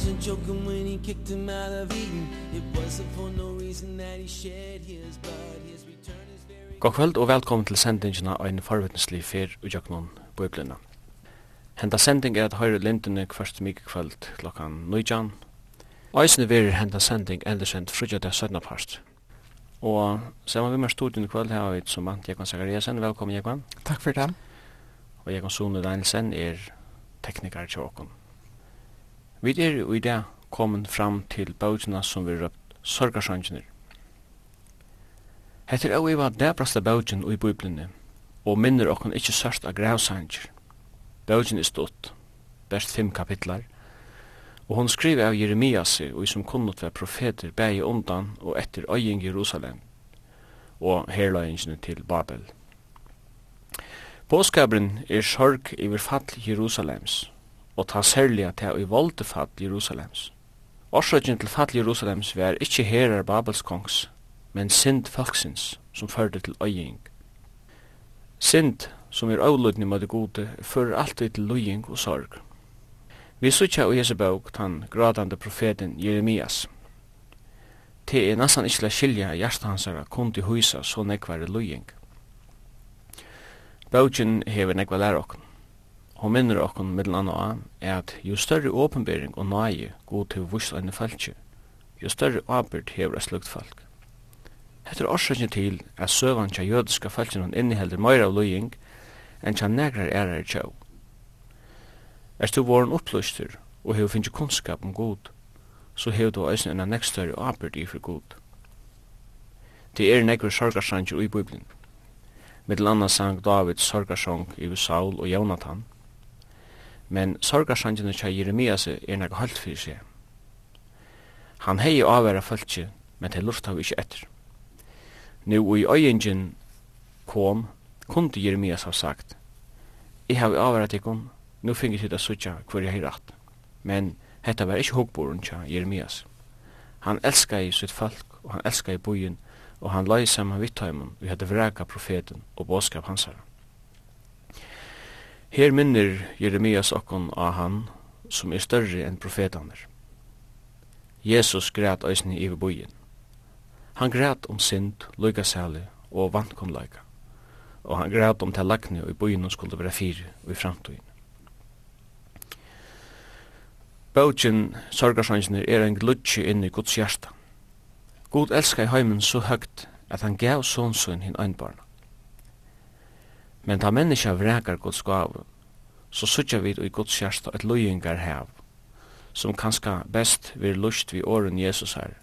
wasn't joking when he kicked him out of Eden It wasn't for no reason that he shed his blood His return is very... God kvöld og velkommen til sendingina av en forvittneslig fyr og jøknon bøyblina. Henda sending er at høyre lindene kvart mykje kvöld klokkan nøyjan. Øysene verir henda sending eldersend frugja der sødnapart. Og saman vi med studien i kvöld har vi som vant Jekon Zakariasen. Velkommen Jekon. Takk for det. Og Jekon Sone Danielsen er teknikar til åkken. Vi er i dag kommet fram til bautina som vi røpt sorgarsangener. Hette er også var dæbraste bøkene i Bibelene, og minner okken ikkje sørst av grævsanger. Bautin er stått, best fem kapitlar, og hon skriver av Jeremias og i som kunnot var profeter bægi undan og etter øying Jerusalem og herløyingene til Babel. Påskabren er sorg i fall Jerusalems, og ta særlig til i volde fall Jerusalems. Årsøkjen til fall Jerusalems var ikkje herar Babels kongs, men synd folksins som førde til øying. Synd som er avlutning med det gode fører alltid til løying og sorg. Vi sutja i hese bøk tan gradande profeten Jeremias. Te er nesten ikkje la skilja hjertet hans her kundi huisa så nekvar løying. Bøkjen hever nekvar lærokn. Hon minner okkun middel anna er at jo større åpenbering og nøye god til vust enn jo større ábyrd hever a slukt falk. Hetta er orsøkje til at søvan tja jødiska falkinan innihelder meira av løying enn tja negrar ærar tjau. Erst du våren upplustur og hefur finnst kunnskap om god, så hefur du eisen enn nekst større ábyrd i for god. Det er negrar sorgarsanger i Bibelen. Middel anna sang David sorgarsong i Saul og Jonathan – men sorgarsangene tja Jeremias er nek holdt fyrir seg. Han hei avværa fölkje, men til lurt av ikkje etter. Nu i øyingen kom, kunde Jeremias ha sagt, I hei avværa tikkun, nu fingi tid a sutja hver jeg hei rætt. Men hetta var ikkje hokborun tja Jeremias. Han elska i sitt folk, og han elska i bojen, og han lai saman vittheimun, vi hadde vrega profeten og båskap hansara. Her minner Jeremias okkon av han som er større enn profetaner. Jesus græt eisne i bojen. Han græt om synd, lukasæle og vantkomleika, og han græt om talagne og i bojen hun skulle være fire og i framtøyen. Bautjen sorgarsangene er en glutsi inn i Guds hjärsta. God elskar i heimen så høgt at han gav sonsun hinn einbarna. Men ta menneska vrekar Guds gav, så sutja vi i Guds hjärsta et lojengar hev, som kanska best vir lust vi åren Jesus her.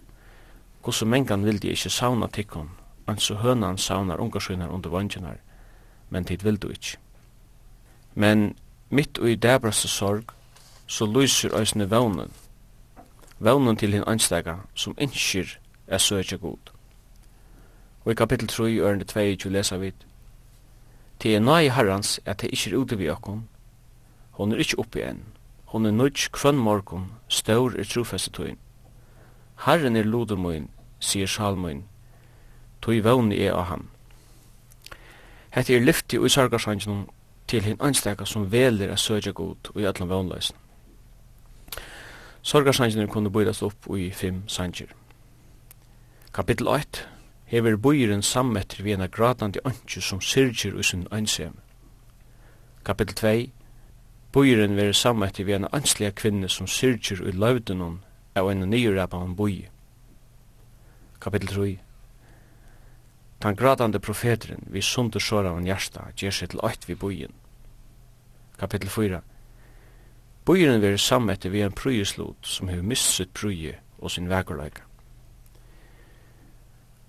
Guds mengan vildi ikkje sauna tikkun, an så hønan saunar ungarsynar under vanginar, men tid vil du ikkje. Men mitt og i dæbraste sorg, så lyser eisne vevnen, vevnen til hinn anstega som innskir er søkja god. Og i kapittel 3, ørende 22 lesa vidt, Det er nøy herrans at det ikke er ute ved okken. Hon er ikke oppe enn. Hon er nødt kvann morgon, stør er trofestetøyen. Herren er lodermøyen, sier salmøyen. Tøy vøvn er av ham. Hette er lyfti og sargarsangen til hinn anstaka som veler er sødja god og i allan vøvnløysen. Sorgarsangen kunne bøydast opp i fem sanger. Kapittel 8 hever bøyren sammetter vi ena gradandi ønske som syrger i sin ønsem. Kapitel 2 Bøyren verer sammetter vi ena ønslige kvinne som syrger i løvdenon av ena nyrappan bøy. Kapitel 3 Tan gradande profeteren vi sundur såra av en hjärsta gjer seg til øyt vi bøyen. Kapitel 4 Bøyren ver sammetter vi en prøyeslot som hever mist sitt prøye og sin vekorleika.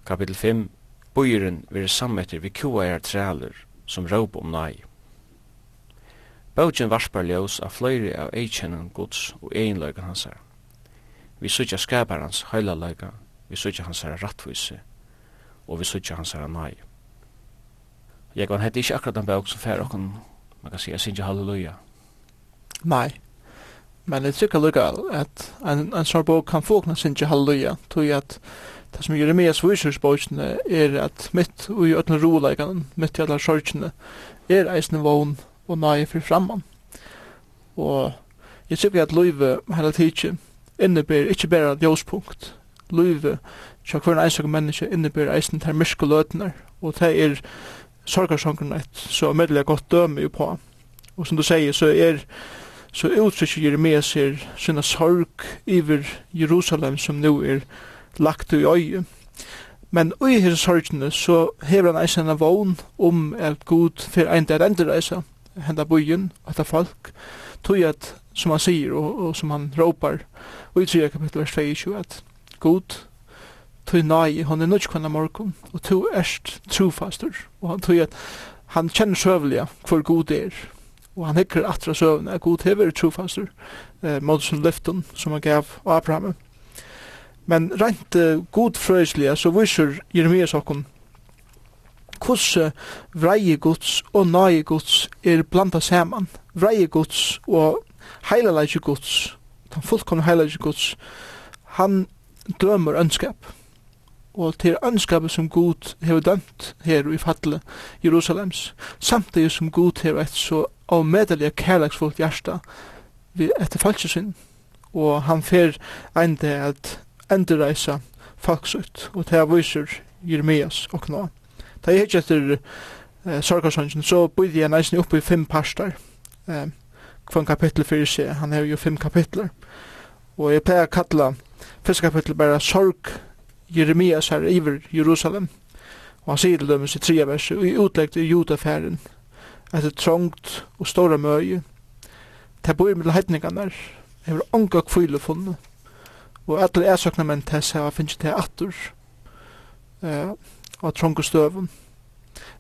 Kapitel 5 Bøyren vil sammetter vi kuajar træler som råp om nei. Bøtjen varspar ljós av fløyri av eikjennan gods og eginløygan hansar. Vi sutja skapar hans heilaløyga, vi sutja hansar rattvise, og vi sutja hansar nei. Jeg var hette ikke akkurat den bøk som fær okkon, man kan si, jeg sinja halleluja. Nei, men det er lukka at en, en sånn bøk kan få okna sinja halleluja, tog at det som Jeremias viser spøysene er at mitt og i øtne roleikene, mitt i alle sorgene, er eisen vogn og nøye for framman. Og jeg tykker at løyve hele tiden innebærer ikke bare et ljøspunkt. Løyve til hver en menneske innebærer eisen til myrske løtene, og det er sorgarsangren et så medelig godt døme på. Og som du sier, så er så uttrykker Jeremias er sinne sorg iver Jerusalem som nå er lagt i øye. Men ui hir sorgene så hever han eisen av vogn om at god for ein der endre reise, henda byen, etter folk, tog at, som han sier og, og som han råpar, og i 3 kapittel vers 22, at god tog nai hon er nødt kvann morgon, og tog erst trofastur og han tog at han kjenner søvliga hvor god er, og han hikker atra søvn, at god hever trofastur eh, mot som lyften som han gav Abraham, Men rent uh, godfrøyslige så viser Jeremias okkon hvordan vreie gods og nøye gods er blanda saman. Vreie gods og heilalegi gods, den fullkomne heilalegi gods, han dømer ønskap. Og til ønskapet som Gud hever dømt her i fattle Jerusalems, samtidig som Gud hever et så avmedelig kærleksfullt hjerte etter falskesyn. Og han fer enda at endurreisa folksutt, og det viser Jeremias og nå. Da jeg ikke etter eh, sorgarsonsen, så bygde jeg nesten oppe i fem parster, eh, kvann kapittel fyrir seg, han har jo fem kapitler, og jeg pleier å kalla første kapittel bare sorg Jeremias her iver Jerusalem, og han sier til dem i tre verset, og i utleggt i judafæren, etter trångt og stora møye, det bor mellom heitningarna, jeg vil anga kvile funnet, og alle æsøkna menn tess hava finnst til atur eh, og trongu støvun.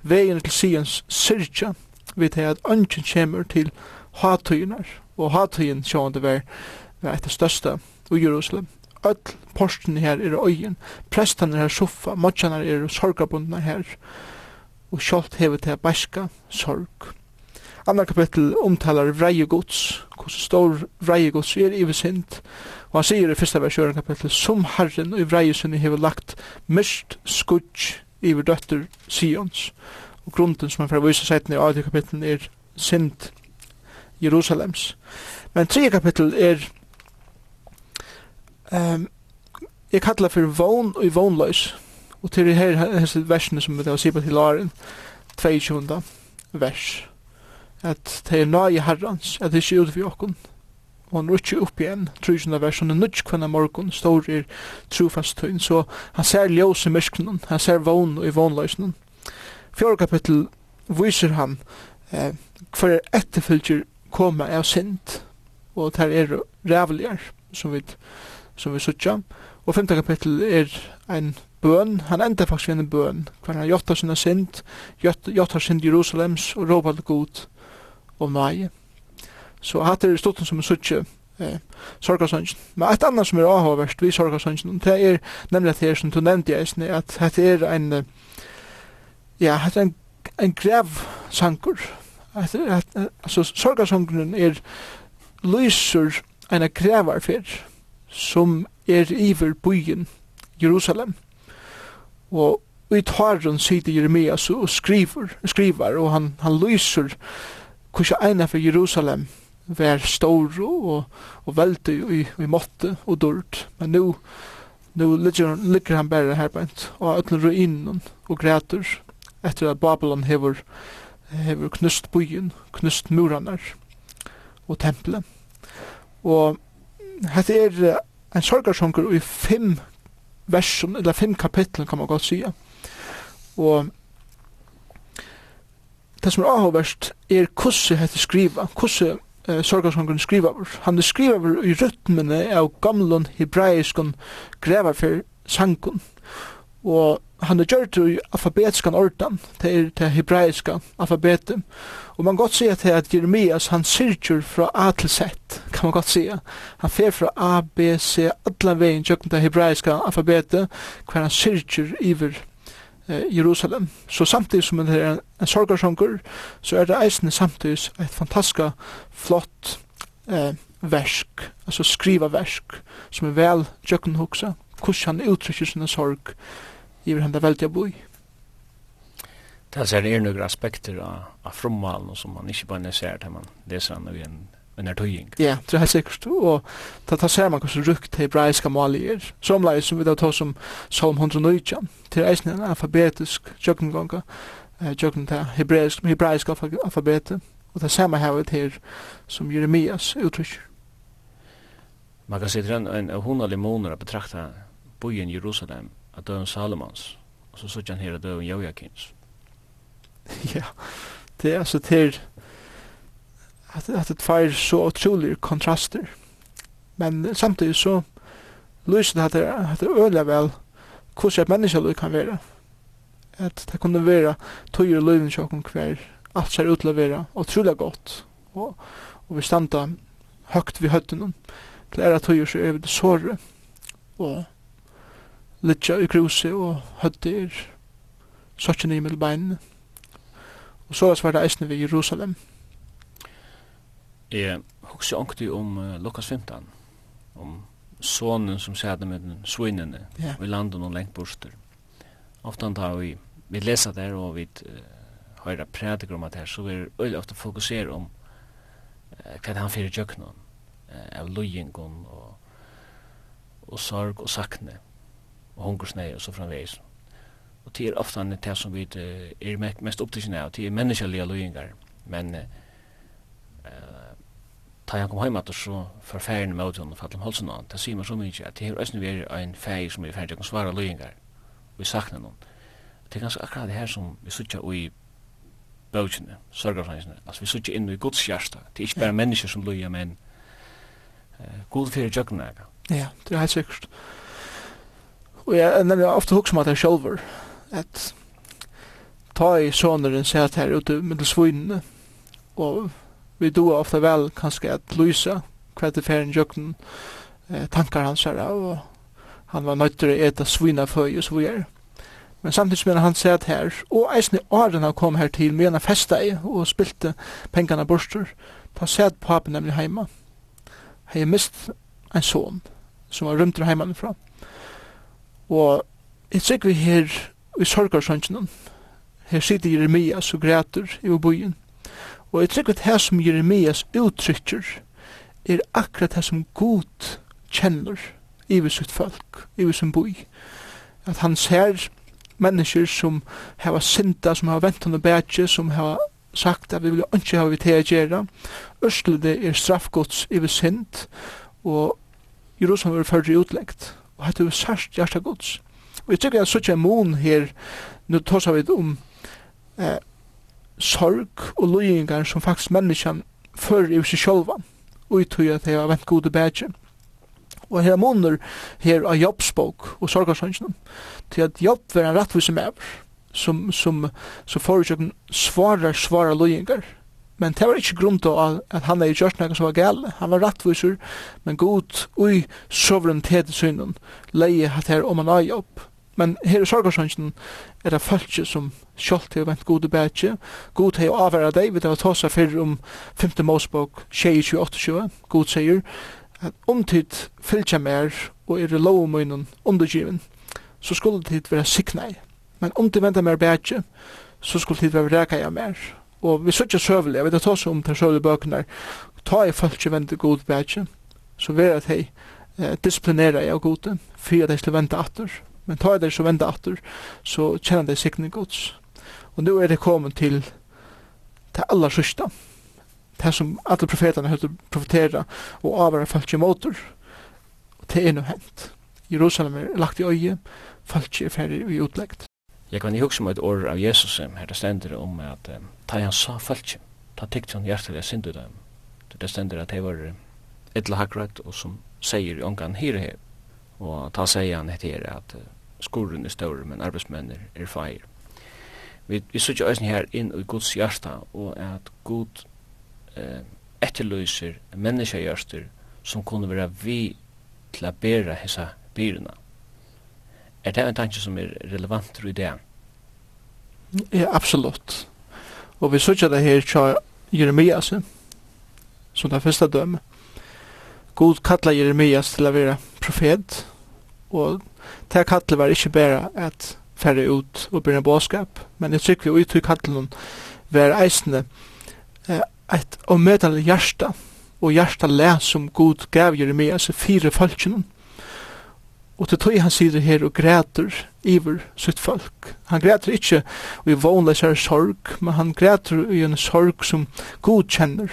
Vegin til Sions syrkja vi til at ønsken kjemur til hatøynar, og hatøyin sjående var, var et av størsta i Jerusalem. Öll porsten her er øyen, prestan er soffa, motsjanar er sorgabundna her og sjålt hever til bæska sorg. Andra kapittel omtalar vreiegods, hvordan stor vreiegods er i vesint, Og han sier i fyrsta vers 4 kapittel, som Herren og i vreiesen hever lagt mest skudj iver døtter Sions. Og grunden som han får vise seg i 8 kapittel er sind Jerusalems. Men 3 kapittel er um, jeg kallar for vogn og vognløys. Og til her er versene som vi har sier på til Laren, 22. vers. At det er nøye herrans, at det er ikke ut for jokken og han rutsi opp igjen, trusjunda vers, han er nudj kvann av morgun, stor er trufast tøyn, så han ser ljós i mysknen, han ser vogn i vognløysnen. Fjord kapittel viser han eh, hver etterfylgjer koma av sint, og det er rævligar, som vi, som vi sutja. Og femte kapittel er ein bøn, han enda faktisk en bøn, hver han gjøttar sinna sint, gjøttar sind Jerusalems og råpa til god, og nøye. Så hatt er stått som en suttje eh, sorgarsøngen. Men et annet som er avhåverst vi sorgarsøngen, det er nemlig at det er som du nevnte jeg, at det er en ja, det er en, en grev sanker. Altså, sorgarsøngen er lyser en grevarfer som er iver byen Jerusalem. Og i tarren sitter Jeremias og skriver, skriver og han, han lyser hvordan ene for Jerusalem vær stor og, og velte i, i måtte og dørt. Men nu, nu ligger, ligger han bare her bænt og ødler ruinen og græter etter at Babylon hever, hever knust byen, knust muranar og tempelet. Og hette er en sorgarsongur i fem versum, eller fem kapitlen kan man godt sige. Og det som er avhåverst er hvordan hette skriva, hvordan eh, sorgarsongren skrivaver. Han er skrivaver i rytmene av gamlun hebraiskun grevarfer sangun. Og han er gjørt i alfabetskan ordan, det er det hebraiska alfabetet. Og man godt sier til at Jeremias, han syrkjur fra A til Z, kan man godt sier. Han fer fra A, B, C, allan vegin, tjøkken det hebraiska alfabetet, hver han syrkjur iver Jerusalem. Så samtidig som det er en, en så er det eisen samtidig et fantastisk flott eh, versk, altså skriva versk, som er vel tjøkken hoksa, hvordan han uttrykker sin sorg i hver hende veldig boi. Det er noen aspekter av, av frommalen som man ikke bare ser til man leser han i en en er tøying. Ja, det er helt sikkert, og da tar ser man hvordan rukt hebraiska mali er, som leis som vi da tar som Salm 119, til eisen en alfabetisk tjøkkengonga, tjøkken til hebraisk, hebraisk alfabetet, og det ser man her her som Jeremias uttrykker. Man kan se til en, en hundelig måneder betrakta bojen Jerusalem, av døven Salomons, og så sier han her av døven Jojakins. Ja, det er altså til at, at det var så utrolig kontraster. Men samtidig så lyser det at det, at det øler vel hvordan et menneske kan være. At det kunne være tøyer og løyven til hver alt ser ut til å være utrolig godt. Og, og vi standa høgt vi høtten til æra tøyer så er vi det såre. Og litja i kruse og høtte er sokkene i middelbeinene. Og så var det eisne ved Jerusalem. Jeg husker ångte om uh, Lukas 15, om sonen som sædde med den svinnene ja. i landet og lengt borster. Oftan tar vi, vi leser der og vi uh, høyre prædiker om at her, så vi er øyelig ofte om uh, hva han fyrir om, uh, av lojengon og, og sorg og sakne, og hungersnei og så framveis. Og det er ofte det som vi uh, er mest opptrykkende av, det er menneskelige lojengar, men uh, ta han kom heimat så for færen med utgjønne for om halsen han, det sier man så mye at det er også vært en fæg som er ferdig å svara løyengar og i sakna noen det er ganske akkurat det her som vi sutja i bøkene, sørgarfrænsene altså vi sutja inn i Guds hjärsta det er ikke bare mennesker som løyer, men uh, god fyrir jøkken jøgna Ja, det er helt sikkert. Og jeg nevner ofte hukk som at jeg sjølver at ta i soneren sett her ute med middelsvinene og vi doa ofta vel kanskje at lysa hva det fer en jøkken eh, tankar hans her og han var nøytter att å eta svina føy og så videre. Men samtidig som han sett her, og eisne åren han kom her til, med han festa i og spilte pengarna borster, ta sett papen nemlig heima. Hei mist en son, som var rymter heimanifra. Og jeg sikker vi her i sorgarsøntjenen, her sitter Jeremias og græter i byen, Og jeg trykker at her som Jeremias uttrykker er akkurat her som god kjenner i vi sitt folk, i vi sin boi. At han ser mennesker som hava synda, som hava vent og bætje, som hava sagt at vi vil ikke hava vi til å gjøre. Østlede er straffgods i vi synd, og Jerusalem er førre utleggt, og hette vi sørst hjertet gods. Og jeg tykker at sånn er mon her, nå tås vi om eh, sorg og løyingar som faktisk menneskjan fører i seg sjølva og i tøy at jeg har vent gode bætje. Og her måneder her av jobbspåk og sorgarsønsjonen til at jobb var en rettvis som er som, som, som forutsøkken svarar svarar løyingar men det var ikke grunn til at han er i kjørsnækken som var gale. Han var rettviser, men god ui suverenitet i synen, leie at her om han har jobb, Men her i sorgarsønsen er det folk som sjalt har vent gode bætje. God har avværa deg, vi tar ta seg fyrir om 5. Mosebok 28 God sier at om tid fylkja mer og er i lovmøynen undergiven, så skulle tid være siknei. Men om tid venter mer bætje, så skulle tid være reka ja mer. Og vi søkja søvelig, jeg vet ta seg om til søvelig bøkene, ta i folk som venter god bætje, så vera at hei eh, disiplinera jeg og gode, fyrir at jeg skulle vente atter, men ta det så vända åter så känner det sig Guds. Och nu är det kommet till det alla sista. Det som alla profeterna hade profetera och avvara falske motor. Och det är nu hänt. Jerusalem är lagt i öje, falske är färdig i utläggt. Jag kan ju också med ett år av Jesus som här det ständer om att um, ta han sa falske. Ta tyckte han hjärtliga synd i dem. Det ständer att det var ett hakrat och som säger i ångan här. Och ta säger han heter att skurren er større, men arbeidsmenn er feir. Vi, vi sitter også her inn i Guds hjärsta, og at Gud eh, etterløser menneskehjerter som kunne være vi til å bære hessa byrene. Er det en tanke som er relevant i det? Ja, absolutt. Og vi sitter det her til Jeremias, som det første dømme. God kallar Jeremias til å være profet, og det kallet var ikke bare at færre ut og begynne båskap, men jeg trykker vi ut i kallet var eisende eh, et omedelig hjerte, og hjerte le som god gav Jeremias i fire folkene. Og til tog han sier her og græter iver sitt folk. Han græter ikke i vånleisere sorg, men han græter i en sorg som god kjenner,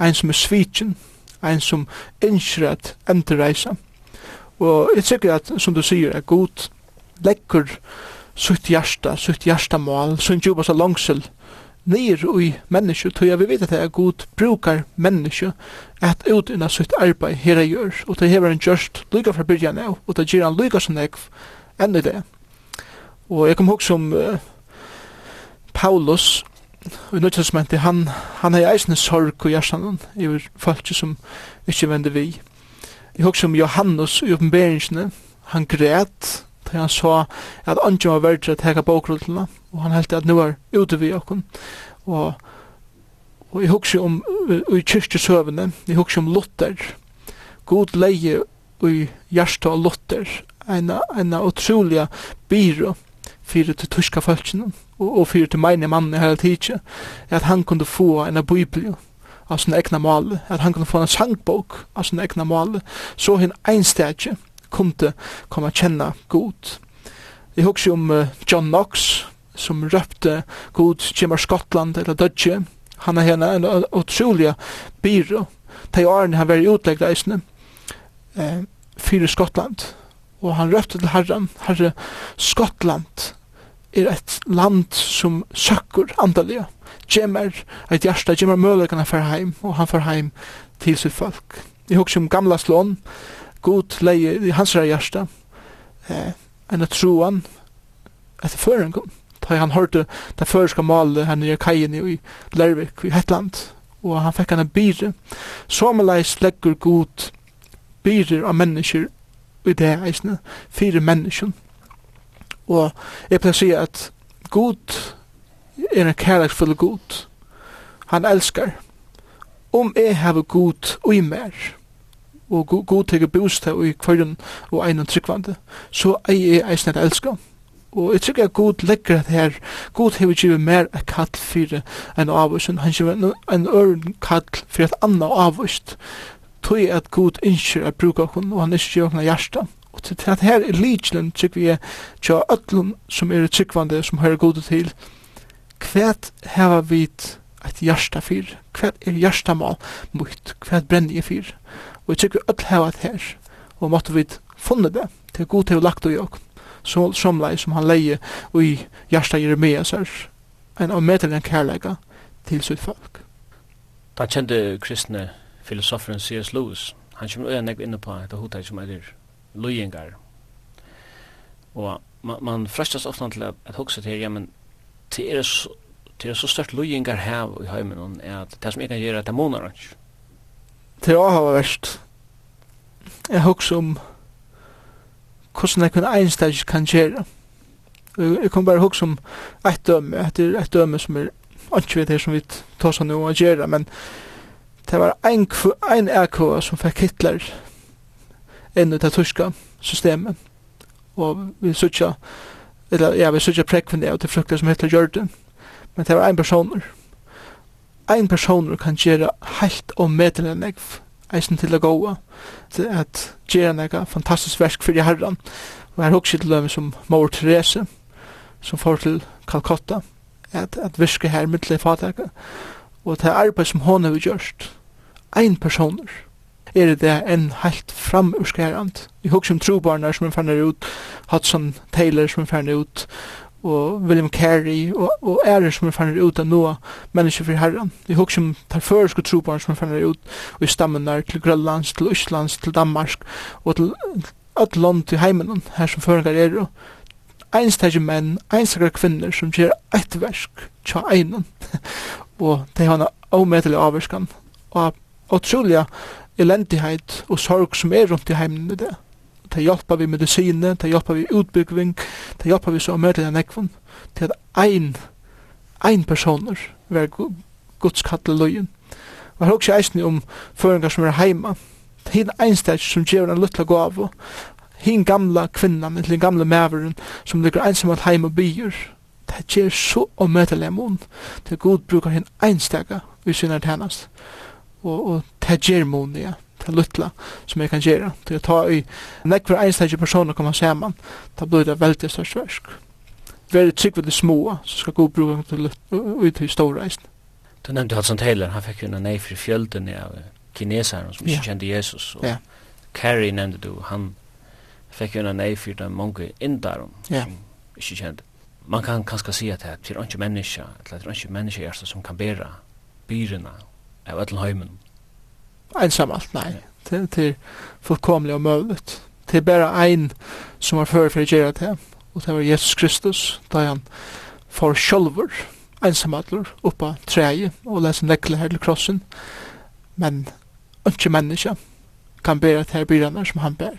en som er svitjen, en som innskjer at endereisa. Og jeg tykker at, som du sier, at god legger sutt hjärsta, sutt hjärstamål, sin djupast av langsel, nir ui menneske, tog jeg vi vet at det er god brukar menneske at utynna sutt arbeid her jeg gjør, og det hever en gjørst lyga fra byrjan av, og det gir han lyga som jeg enn i det. Og jeg kom hok som uh, Paulus, og nødvendig han, han er eisne sorg og hjertan, i folk som ikke vende vi. Jeg husker om Johannes i oppenberingene. Han græt da han sa at andre var verdt til å teka bokrullene. Og han heldte at nå er ute vi okken. Og, og jeg husker om uh, i kyrkjesøvene. Jeg husker om Luther. God leie i hjertet av Luther. En, en utrolig byrå fyrir til tyska folkene og, og fyrir til meine mannen i hele tiden at han kunde få en bibel av sin egna mål, at han kunne få en sangbok av sin egna mål, så hinn einstakje kunde komme kjenna god. Jeg husker om uh, John Knox, som røpte god Jimmer Skottland, eller Dødje, han er henne en utrolig byrå, til årene han var i utleggreisene, eh, fyrir Skottland, og han røpte til herren, herre Skottland, er et land som søkker andalige, kjemmer, et hjärsta kjemmer møller kan han fer heim, og han fer heim til sitt folk. Jeg husker om gamla slån, god leie i hans hjärsta, eh, enn at troan etter føringen, da han hørte det føreska malet henne i kajen i Lervik i Hetland, og han fikk henne byre. Sommerleis legger god byrer av mennesker i det eisne, fire mennesker. Og jeg pleier å si at god er en kærleksfull god. Han elskar. Om jeg har god og i mer, og god, god teker bostad i kvarjon og einan tryggvande, så er jeg eisen at elskar. Og jeg tykker at god legger det her, god hever givet mer et kall for enn avvist, han giver en, øren kall for et anna avvist, tog at god innskjer at bruka hun, og han innskjer gjør henne hjertet. Og til at her er lidgjelen, tykker vi, tja ødlun som er tryggvande, som hører god til, Kvært hava vit eit hjarta fyr. Kvært er hjarta mal mot kvært brenni er fyr. Og eg tykkir öll hava at her. Og måtte vit funne det. til er god til lagt og jokk. Så somlei som han leie og i hjarta Jeremias er en av medelen kærleika til sitt folk. Da kjente kristne filosoferen C.S. Lewis. Han kommer øyne inn på et hodet som er løyengar. Og man, man frestas ofta til at, at hokset her, ja, men det er så, det er så størt løyingar her i heimen er at det som jeg kan gjøre, det måner ikke. Det er også verst. Jeg husker om hvordan jeg kunne egenstadig kan gjøre. Jeg kan bare huske om et døme, et, et døme som er ikke vet det som vi tar seg noe å gjøre, men det var en, en EK som fikk Hitler inn i det tyska systemet, og vi sørger eller ja, vi sørger prekven av det frukter som heter Jordan, men det var ein personer. Ein personer kan gjøre helt og medelig negv, eisen til å gå, til at gjøre nega fantastisk versk for i herran, og her hokser til som Mor Therese, som får til Calcutta, at, at virke her middelig fatakka, og til arbeid som hon har gjørst, ein personer, er det en helt framurskærand. Vi hugsa om trobarnar som er ferdig ut, Hudson Taylor som er ferdig ut, og William Carey og, og ærer som er ferdig ut av noe mennesker for herren. Vi husker om tarføreske trobarnar som er fannar ut, og i der til Grønlands, til Østlands, til Danmark, og til alt land til heimenon, her som føringar er, einstakje menn, einstakje kvinner som gjør eit versk tja einan. og det har en avmetelig avverskan og utrolig elendighet og sorg som er rundt i heimen i det. Det hjelper vi medisine, det hjelper vi utbyggving, det hjelper vi så møtelig den ekvun, til at ein, ein personer var Guds kattel løyen. Og her også eisen om føringar som er heima, hin einstak som gjør en luttla gav, hin gamla kvinnan, eller hin den gamla maveren, som ligger einsamt heima og byr, det gjør så omøtelig amun, til god brukar hin einstaka, vi synar tennast og, og det gjør måned, ja, det luttla som jeg kan gjøre. Til å ta i nekver einstakje personer kommer sammen, da blir det veldig størst versk. Være trygg ved det små, så skal god bruke til ut til storreisen. Du nevnte Hudson Taylor, han fikk jo en nej for fjölden av kinesaren som ikke ja. kjente Jesus. Og ja. Carrie nevnte du, han fikk jo en nej for de mange indaren ja. som ikke kjente. Man kan kanskje si at det er ikke mennesker, eller det er ikke mennesker som kan bæra byrene av öll heimen. Ensamalt, nei. Det, det er fullkomlig og møvligt. Det er bare ein som har fyrir fyrir gjerra det. og det var Jesus Kristus, da han for sjolver, ensamallar, oppa treie, og lesa nekle her til krossen, men ikke menneska kan bæra til byranar som han bær.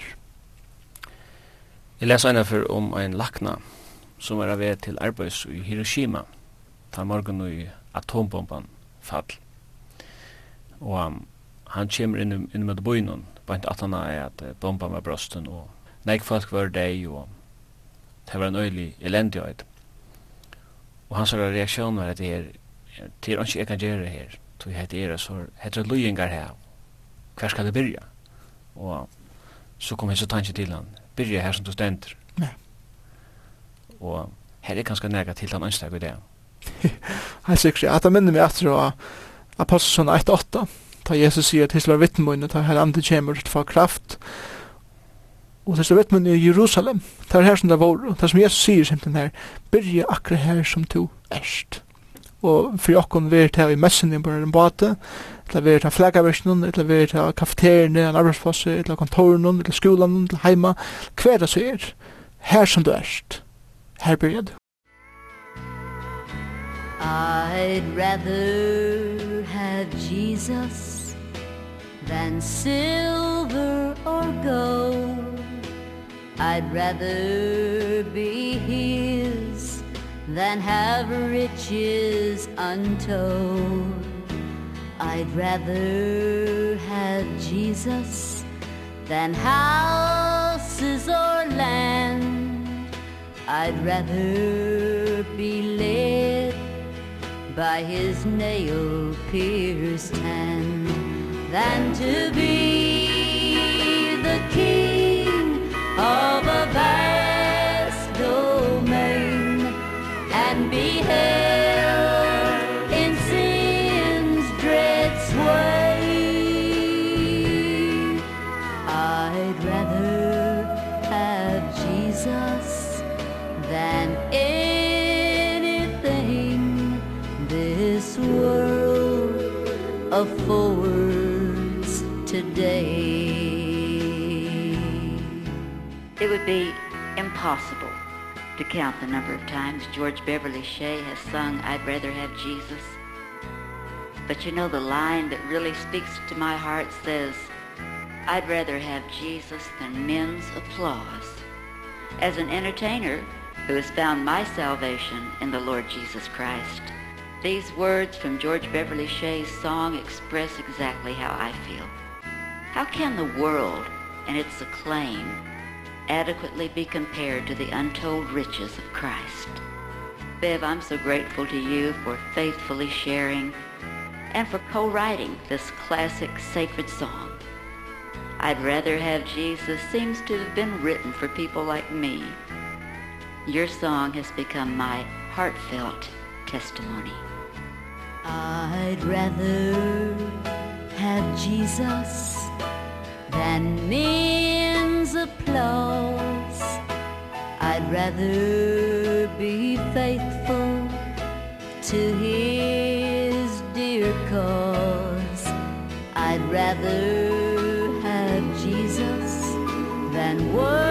Jeg leser ena for om en lakna som er av til arbeids i Hiroshima, ta morgen i atombomban fall. Og um, han kommer inn, inn med bøynen, bare at han er at bomba med brøsten, og nek folk var deg, og det var en øylig elendighet. Og hans reaksjon var at det er, det er ikke jeg kan gjøre her, tog jeg er, så heter det løyengar her, hver skal det byrja? Og så kom hans tanke til han, byrja her som du stender. Ja. Og her er ganske nega til han anstak i det. Helt sikkert, at han minner meg etter å Apostelsson 1.8, Da Jesus sier til hisla vittmunne, Da her andre kommer til å få kraft, og til vittmunne i Jerusalem, Det er her som det var, og Det som Jesus sier simpelthen her, byrja akkurat her som du erst. Og for okkon vi er til i messen i bare en bate, eller vi er til flaggaversjonen eller vi er til kafeterene, en arbeidsplass eller kontoren, eller skolan, eller heima, hver det så er, her som du erst, her byrja du. I'd rather at Jesus than silver or gold. I'd rather be his than have riches untold. I'd rather have Jesus than houses or land. I'd rather be led by his nail pierced hand than to be the king of a vast domain and be held of four today. It would be impossible to count the number of times George Beverly Shea has sung I'd rather have Jesus. But you know the line that really speaks to my heart says I'd rather have Jesus than men's applause. As an entertainer who has found my salvation in the Lord Jesus Christ These words from George Beverly Shea's song express exactly how I feel. How can the world and its acclaim adequately be compared to the untold riches of Christ? Bev, I'm so grateful to you for faithfully sharing and for co-writing this classic sacred song. I'd rather have Jesus seems to have been written for people like me. Your song has become my heartfelt testimony. I'd rather have Jesus than men's applause. I'd rather be faithful to his dear cause. I'd rather have Jesus than words.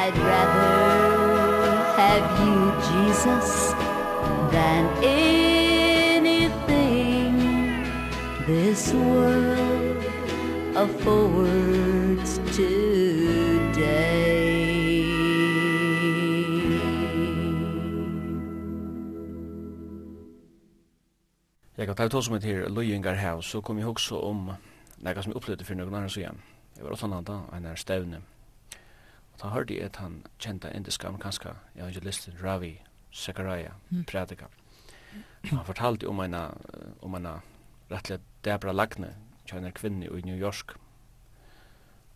I'd rather have you Jesus than anything this world affords today Jeg kan ta ut hos meg til Løyengar her, så kom jeg også om nekka som jeg opplevde for noen annen siden. Jeg var også annet da, en er stevne. Og da hørte jeg at han kjente indiske amerikanske evangelisten Ravi Zachariah mm. prædika. Han fortalte om en, om en rettelig Debra Lagne, kjenne kvinne i New York.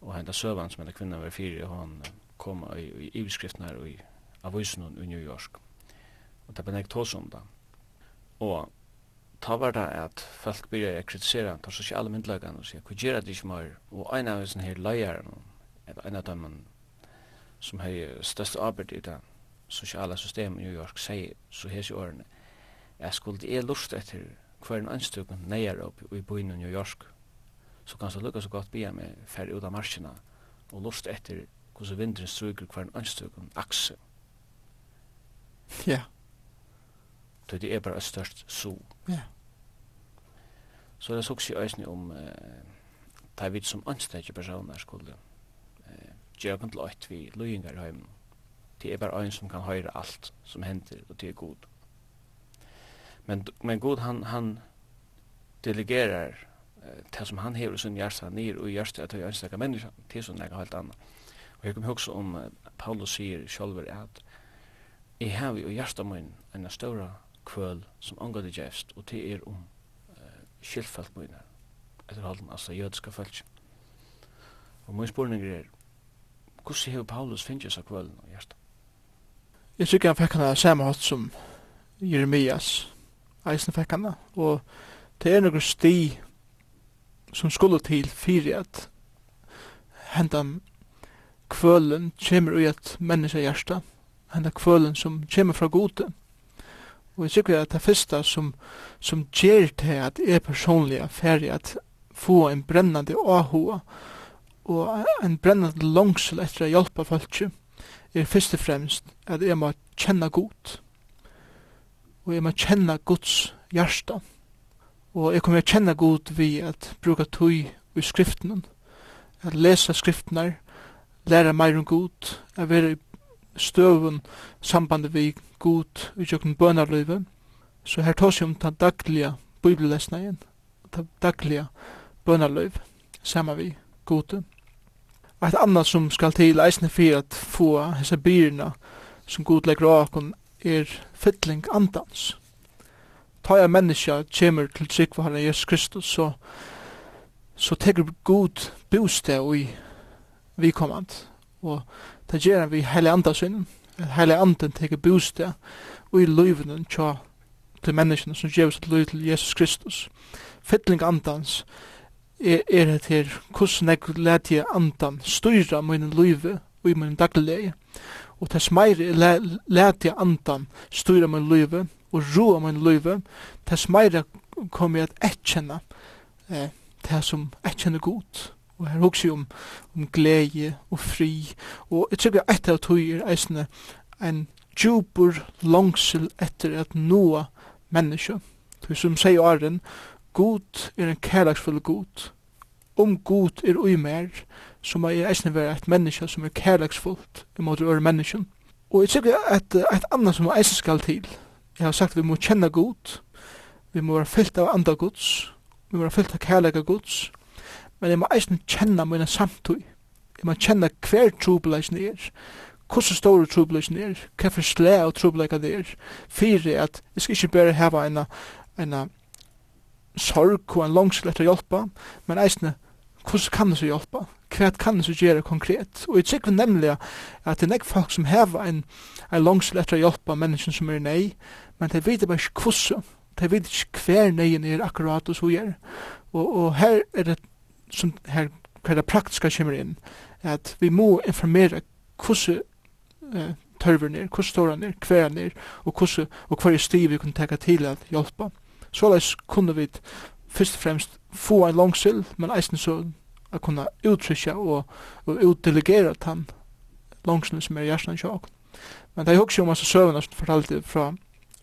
Og henne søvann som henne kvinne var fire, og han kom i, i iveskriften her i avisen i New York. Og det ble nek tås om det. Og ta var det at folk byrja å kritisere de sosiale myndlagene og sier, hva gjør det ikke mer? Og en av disse her løyere, en av dem som har størst arbeid i det sosiale systemet i New York, sier så hese årene, jeg skulle det er lust etter hver en anstøkken neier opp i byen i New York, så kan så lukka så godt bia med fer ut av marsjina og lust etter hvordan vindren stryker hver en anstøkken akse. Ja. Så det er bare et størst so. Ja. Så det er også i øyne om eh, ta vidt som anstøkje personer skulle djøpen til øyt vi løyingar heimen. Det er bare øyn som kan høyre alt som hender, og det er god. Men, men god, han, han delegerar uh, det som han hever i sin hjärsta nir og i hjärsta at høy ønsaka menneska til sånn lega helt anna. Og jeg kom hugsa om uh, Paulus sier sjolver at jeg hever i hjärsta min enn stora kvöl som angående gest og det er om eh, skilfalt mine etter halden, altså jødiska fölk. Og min spurning er, hvordan har Paulus finnes seg kvølen og hjertet? Jeg tror han fikk henne samme hatt som Jeremias. Eisen fikk henne. Og det er noen sti som skulle til fyrir at hentan kvølen kommer ui et menneske hjerte. Hentan kvølen som kommer fra gode. Og jeg tror at det første som, som gjør til at jeg personlig er ferdig at få en brennende åhåa og en brennande langsel etter å hjelpe folk er først og fremst at jeg må kjenne Gud. Og jeg må kjenne Guds hjärsta og jeg kommer å kjenne Gud ved at bruka tøy i skriften at lesa skriftene læra meir om Gud at være i støvun sambandet vi Gud i tjøkken bønarløyve så her tås jeg om den daglige bibellesna igjen den daglige bønarløyve saman vi Gud ett annat som skal til eisne for at få hese byrna som god legger av okon er fytling andans. Ta jeg menneska kjemur til trygg var herre Jesus Kristus så så teker god bostad og i vikommand og det gjør vi heile andasvinnen heile anden teker bostad og i løyvenen tja til menneskene som gjør seg løy til Jesus Kristus. Fytling andans er, er det her hvordan jeg lærte jeg andan styra min løyve og i min daglige og tess meir lærte jeg andan styra min løyve og roa min løyve tess meir kom jeg at etkjenne eh, det som etkjenne godt og her hugsi om, om glede og fri og jeg tror etter at hui er eisne en djupur langsel etter at noa menneske. Som sier åren god er en kærlagsfull god. Om god er ui mer, som er eisne vera et menneske som er kærlagsfullt måte øre mennesken. Og jeg tykker at et annet som eisne skal til, jeg har sagt at vi må kjenne god, vi må være fyllt av andre gods, vi må være fyllt av kærlega gods, men jeg må eisne kjenne mine samtøy, jeg må kjenne hver trobeleisen er, hvordan store trobeleisen er, hva for slæ og trobeleika det er, fyrir at jeg skal ikke bare hava en, en sorg og en langsel etter hjelpa, men eisne, hvordan kan det så hjelpa? Hva kan det så gjøre konkret? Og jeg tykker nemlig at det er nek folk som hever en, en langsel etter hjelpa mennesken som er nei, men de vet bare ikke hvordan, de vet ikke hver neien er akkurat og så gjør. Og, og her er det som her hva det praktiska kommer inn, at vi må informere hvordan uh, tørver ned, hvordan står han ned, hver ned, og hvordan, og hver stiv vi kunne teka til at hjelpa såleis kunne vi først og fremst få en langsill, men eisen så a kunna uttrykja og, og utdelegera den langsill som er hjertan sjåk. Men det er også om hans søvna som fortalte fra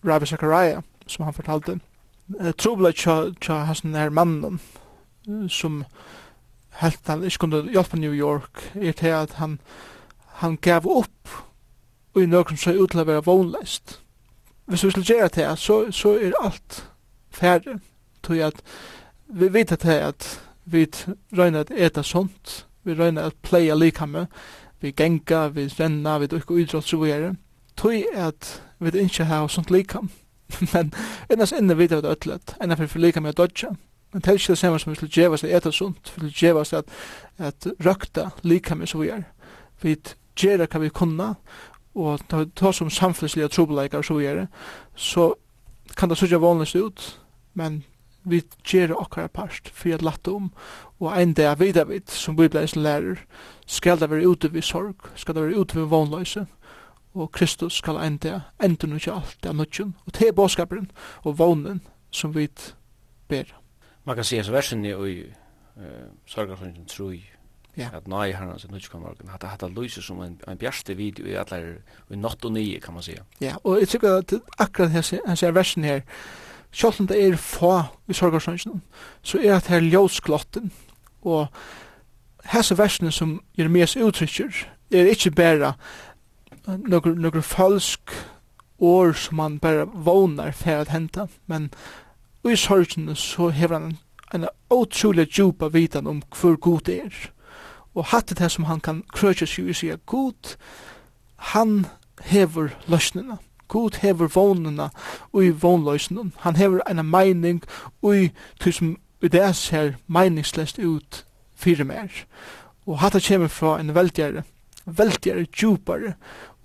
Rabbi Zachariah, som han fortalte, trobla tja, tja hans nær mannen som helt han ikke kunne hjelpe New York, er til at han, han gav opp og i nøkken så utlever vognleist. Hvis vi skulle gjøre det, så, så er alt færre. tog at vi vet at det at vi røyner at eta sånt, vi røyner at pleia likamme, vi genga, vi renna, vi dukka idrott, så videre, tog at vi ikke har sånt likam, men ennast inne vet at øtlet, enn for likamme er dodja, men det er ikke det samme som vi skulle djevast at eta sånt, vi skulle djevast at, at røkta likamme, så videre, vi gjerra hva vi kunna, og ta, ta som samfunnslige trobeleikar, så videre, så kan det sørge vanligst ut, men vi gjør okkara parst for at latta om, og ein dag vidar vi, som vi blei som lærer, skal det være ute ved sorg, skal det være ute ved vannløse, og Kristus skal ein dag enda nødja alt det er nødjen, og til båskaperen og vånen som vi ber. Man kan se at versen i uh, sorgarfunnsyn tror ja. at nøy har hans nødja morgen, at hatt lyser som en, en bjerste video i allar i natt og nye, kan man se. Ja, og jeg tykker at akkurat hans, hans versen her, Selv om det er få i sorgarsønsene, så er det her ljøsglotten, og hese versene som Jeremias uttrykker, er ikke bare noen, noen falsk år som man bare vånar for at henta, men i sorgene så hever han en utrolig djupa vitan om hvor god det er. Og hatt det som han kan krøtja seg i sier, god, han hever løsningene. God hever vånena og i vånløysen. Han hever en meining og i tog som i det ser meiningslest ut fire mer. Og hatta kommer fra en veldjere, veldjere, djupare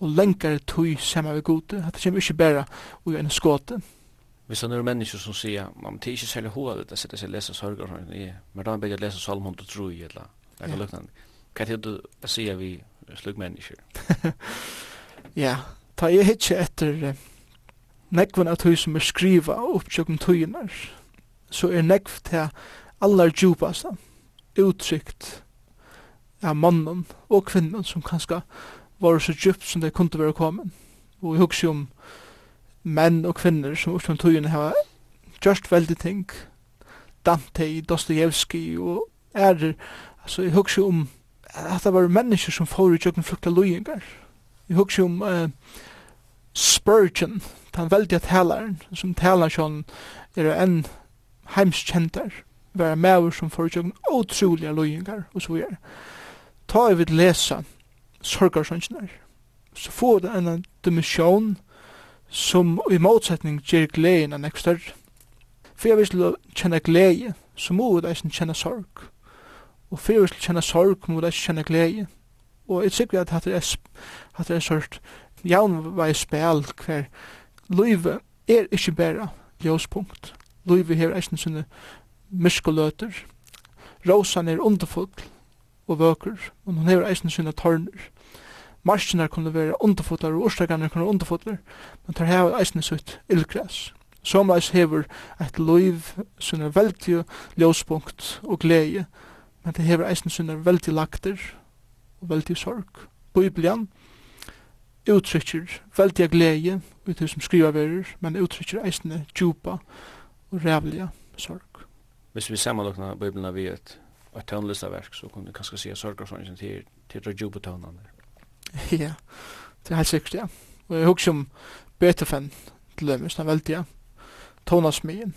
og lengare tøy saman vi gode. Hatta kommer ikke bare og i en skåte. Hvis han er mennesker som sier, man det er ikke særlig hovedet at jeg sitter og leser sørger, men da begynner jeg lese salm 103 eller noe lukkende. Hva er det du sier vi slug mennesker? Ja, ta jeg hitje etter nekven av tøy som er skriva og oppsjøkken tøyinar, så er nekv til allar djupasta, uttrykt av mannen og kvinnen som kanskje var så djupt som det kunne være kommet. Og jeg husker om menn og kvinner som oppsjøkken tøyinar har gjort veldig ting, Dante, Dostoyevsky og ærer, altså jeg husker om at det var mennesker som får i djøkken flukta løyingar. Jeg husker om uh, Spurgeon, den veldige taleren, som taler sånn, er en heimskjentar, være maver som får utjøkken utroliga løyingar, og så videre. Ta i vid lesa sorgarsønsjonar, så får det en dimensjon som i motsetning gjør gleden enn ekstra. For jeg vil kjenne glede, så må jeg eisen kjenne sorg. Og for jeg vil kjenne sorg, må jeg eisen kjenne glede. Og jeg sikker at det er, at det er sort jaun var spel hver løyve er ikkje bæra ljóspunkt. Løyve hever eisen sinne myskoløter. Rosan er underfull og vøker, og hon hever eisen sinne tørner. Marskina kunne være underfullar, og orsakane kunne være underfullar, men tar hever eisen sitt illgræs. Somleis hever eit løyv sinne veldig ljóspunkt og glede, men det hever eisen sinne veldig lakter og veldig sorg. Biblian uttrykker veldig glede ut det som skriver verer, men uttrykker eisende djupa og rævlige sorg. Hvis vi sammanlokna Bibelen vi et, et tøvnlistaverk, så kunne vi kanskje si at sorgarsongen til, til det djupa tøvnene. Ja, det er helt sikkert, ja. Og jeg husker om Beethoven til dem, sånn veldig, ja. Tøvnasmien.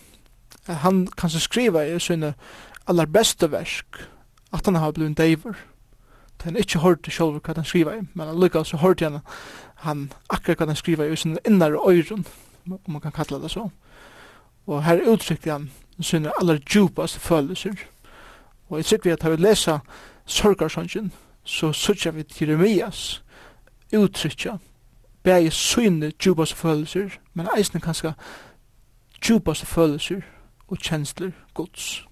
Han kanskje skriver i sine aller beste verk at han har blivit deiver han ikke hørte selv hva han skriva i, men han så hørte han, han akkurat hva han skriva i, i sin innare øyren, om man kan kalla det så. Og her uttrykte han sine aller djupaste følelser. Og jeg sikker vi at har vi lesa sorgarsongen, så sutja vi til Jeremias uttrykja bæg syne djupaste følelser, men eisne kanskje djupaste følelser og kjensler gods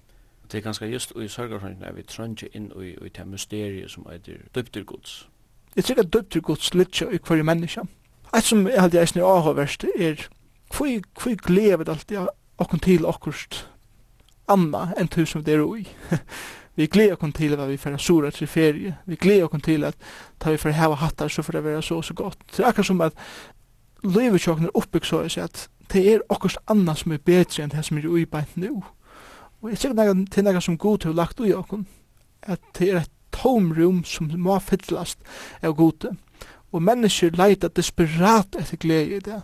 det er ganske just i sørgarfrøyden er vi trøndje inn i, i det mysteriet som heter døpter gods. Jeg tror at døpter gods litt i hver menneske. Et som jeg hadde eisen i avhåverst er hvor glevet alltid okkur til okkurst anna enn tusen det er ui. vi gleder okkur til at vi får sura til ferie. Vi gleder okkur til at ta vi får hava hattar så får det være så så godt. Det er akkur som at livet tjokken er oppbygg så at det er okkurst anna som er bedre enn det som er ui beint nu. Og jeg sikker nægge til nægge som god til lagt ui okkur, at det er et tomrum som må fyllast av gode. Og mennesker leita desperat etter glede i det.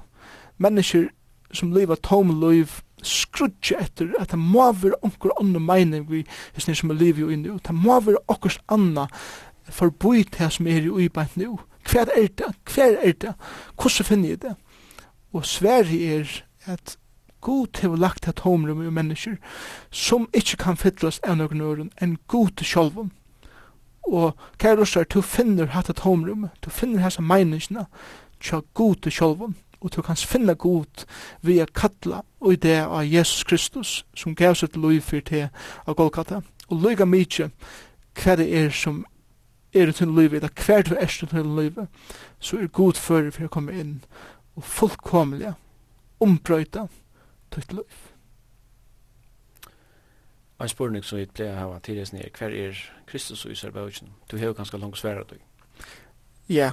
Mennesker som leiva tom liv skrutje etter at det må være onkur anna meining vi hessni som er liv jo inni det må være okkurs anna forbui det som er i uibeint nu hver er det, hver er det hvordan finner jeg det og sverri er at God har lagt et tomrum i mennesker som ikke kan fyllast av noen øren enn God til sjolvum. Og kære russar, du finner hatt et tomrum, du finner hessa meiningsna tja God til sjolvum og du kan finna God via kattla og i det av Jesus Kristus som gav seg til lov for til av Golgata. Og lyga mykje hva det er som er til lov eller hva du er til lov så er god fyrir for å komme inn og fullkomlig ombrøyta, tutt liv. En spurning som vi pleier å hava tidligere nere, hver er Kristus og Isar Israelbøkken? Du har jo ganske langt svære du. Ja.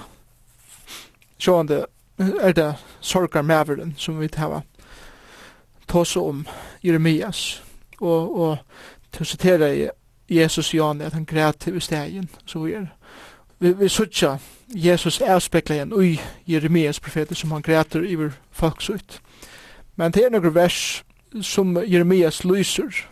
Sjående er det sorgar maveren som vi hava tås om Jeremias og, og til å sitere Jesus i Jani at han græt til stegen så vi er vi, vi sutja Jesus avspekla igjen ui Jeremias profeter som han græter iver folks folksutt Men det er noen vers som Jeremias lyser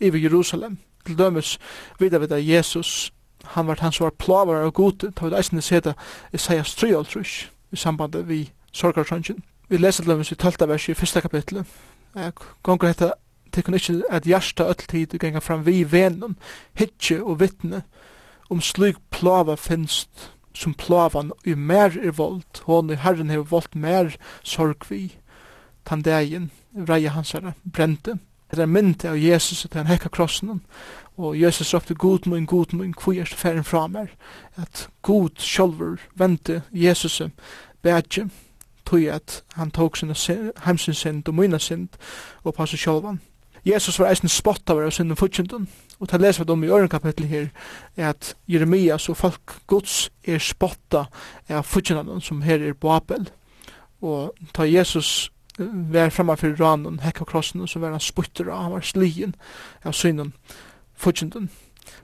i Jerusalem. Til dømes vidar vidar Jesus, han var han som var plavar av gode, ta vi eisende seta Isaias 3 altrus, i samband vi sorgarsøngen. Vi leser til dømes i 12. vers i 1. kapitlet. Jeg Gonger hetta tykkun ikkje at hjärsta öll tid genga fram vi venum, hitje og vittne, om slik plava finst, som plavan i mer er vold, hon i herren hever voldt mer sorg vi, tan dagen hans herre, brente. Det er myndi av Jesus at han hekka krossen og Jesus råpte god mun, god mun, hvor er færen fra meg? at god sjolver vente Jesus bedje tog at han tok sina heimsins sind og myna sind og passa sjolvan. Jesus var eisen spott av synden futsynden og ta leser vi om i øren kapittel her er at Jeremias og folk gods er spotta av futsynden som her er Babel og ta Jesus var framme for ranen, hekk av krossen, så var han sputter av, han var slien av synen, fudgjenden.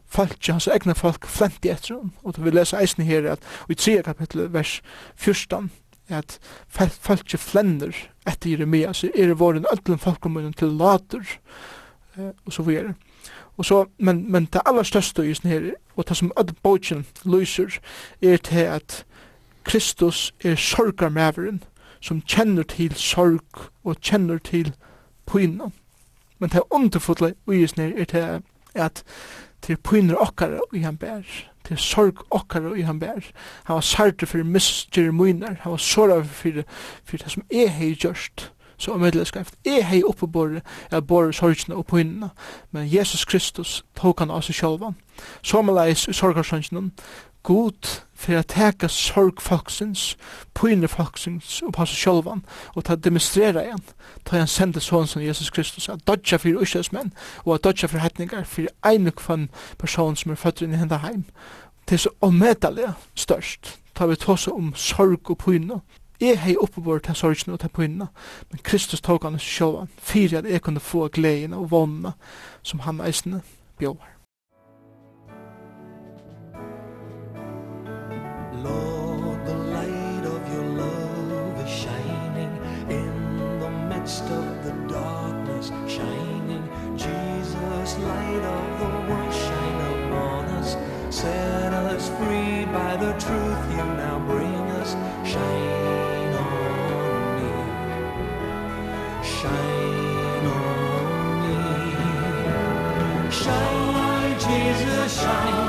Folk, hans egne folk, flenti etter ham, og vi leser eisen her, at, og i 3 kapittel, vers 14, at folk flender etter Jeremia, så er det våren ødelen folkemunnen til later, eh, og så videre. Og så, men, men det aller største i sånn her, og det som ødelen bogen lyser, er til at Kristus er sorgarmæveren, som kjenner til sorg og kjenner til pyna. Men det underfotla uisner er til at til pyner okkara og han bær, til sorg okkara og han bær. Han var sarte for misger mynar, han var såra for, for det som er hei gjørst, så om medlemskrift. Jeg hei oppe borre, jeg borre sorgene og pynene, men Jesus Kristus tok han av seg sjølvan. leis i sorgarsønsjonen, god for å teka sorg folksins, pyne folksins og passe sjolvan, og ta demonstrera igjen, ta han sende sånn som Jesus Kristus, at dodja for uskjøsmenn, og at dodja for hetningar, for einuk og kvann person som er født inn i henda heim. Det er så omedelig størst, ta vi tås om sorg og pyne, Jeg hei oppebord til sorgene og til pynene, men Kristus tok han oss sjåvan, fyrir at jeg kunne få gleden og vonna som han eisne bjóvar. set us free by the truth you now bring us. Shine on me. Shine on me. Shine Jesus shine.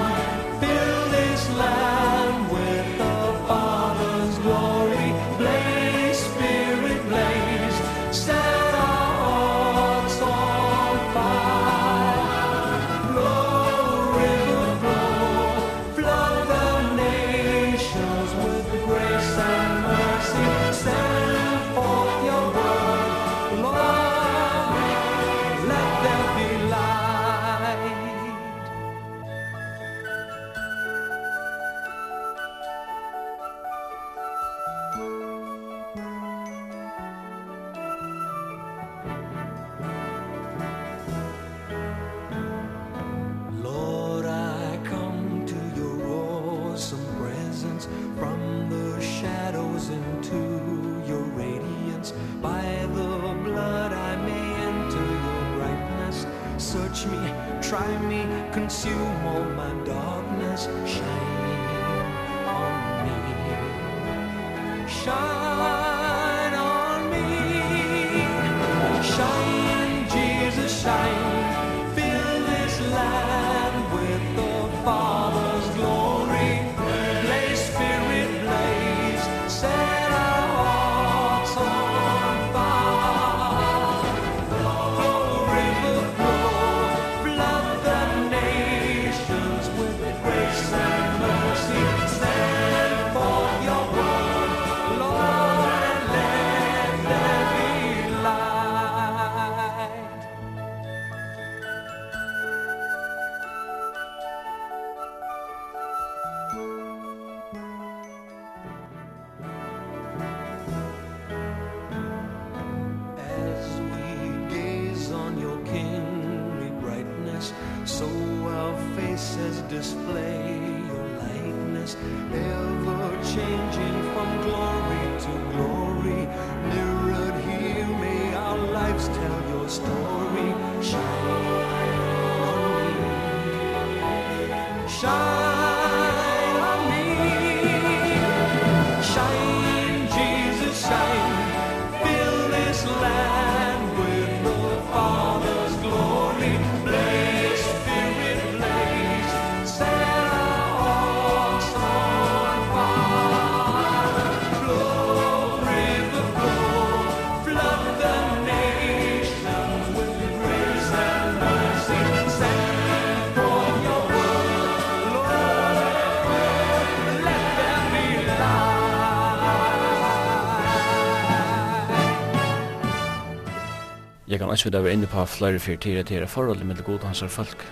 kan også være inne på flere fyrir tira tira forhold mellom god hans og folk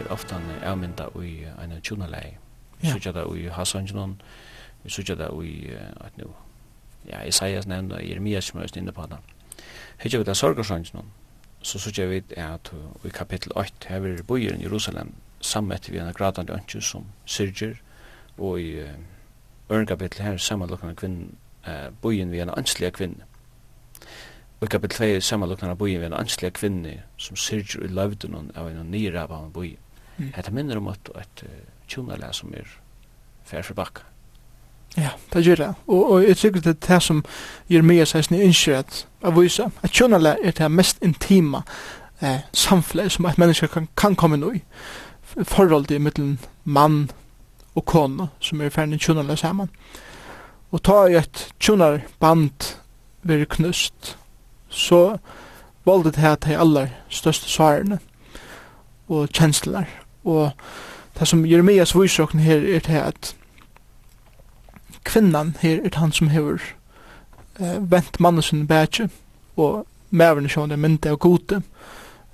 er ofte avmynda i en tjunalei vi sykja det i Hassanjnon, vi sykja det i at nu ja, Isaias nevnda i Jeremias som er også inne på det Hittar vi det sorgarsangenon så sykja vi at i kapittel 8 her er bojer i Jerusalem sammet vi en gradande ønskju som syrger og i ørn kapittel her samanlokkana kvinn bojen vi en ansliga kvinne Og i kapitel 2 samanloknar av bojen vi en anslige kvinne som syrger i løvdunnen av en nyra av en bojen. Mm. Hetta minner om at et tjonarlega som er fer for bakka. Ja, det gjør det. Og, og jeg tykker det er det som Jeremias heisne innskjer at avvisa, at tjonarlega er det mest intima eh, samfunnet som et menneske kan, kan komme nå i. Forholdet mellom mann og kone som er ferdig tjonarlega sammen. Og ta i et tjonar band veri knust, så valde det her til aller største svarene og kjensler. Og det som Jeremias viser her er til at kvinnan her er han som hever eh, vent mannen sin bætje og mæverne sjående mynte og gode.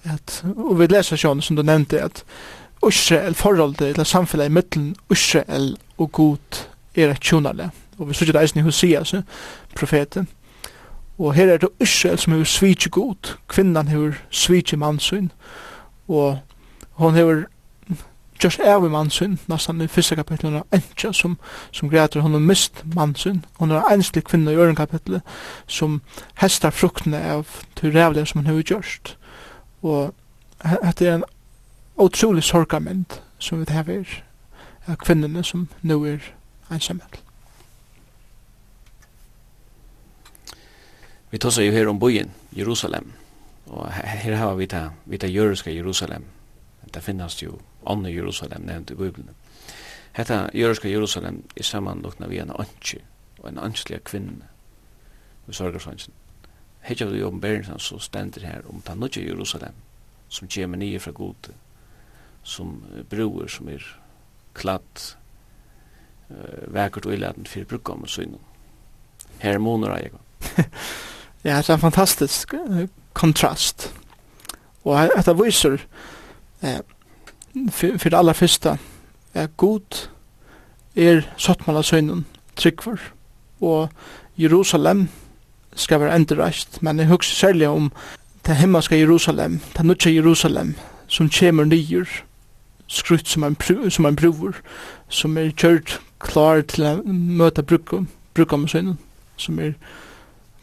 At, og vi leser sjående som du nevnte at Israel forholdet til samfunnet i middelen Israel og god er et tjonale. Og vi sier det eisen i Hoseas, profeten, Og her er det Israel som hever svitje god, kvinnan hever svitje mannsyn, og hon hever just er vi mannsyn, nesten i fyrsta kapitlet av Entja, som, som græter hon har mist mannsyn, hon er enslig kvinna i øren kapitlet, som hestar fruktene av til rævlig som hon hever gjørst. Og dette er en utrolig sorgament som vi hever, av kvinnene som nu er ensamhet. Vi tar så ju här om bojen, Jerusalem. Och här har vi ta, vi ta judiska Jerusalem. Det finns ju andra Jerusalem nämnt i Bibeln. Hetta judiska Jerusalem är sammanlokna vi en anki och en ansliga kvinna. Vi sorgar sånsen. Hetta vi om Bernsson så ständer här om ta nudja Jerusalem som kommer ner från Gud som broer som är klatt uh, verkert och illaden för brukkommer synen. Här är monorajegon. Ja, det er en fantastisk kontrast. Og dette viser eh, for det aller første er god er sottmalasøynen tryggvar og Jerusalem skal være endreist men jeg husker særlig om det himmelske Jerusalem det nødja Jerusalem som kommer nyer skrutt som en, som en bror, som er kjørt klar til å møte brukom brukum søgnen, som er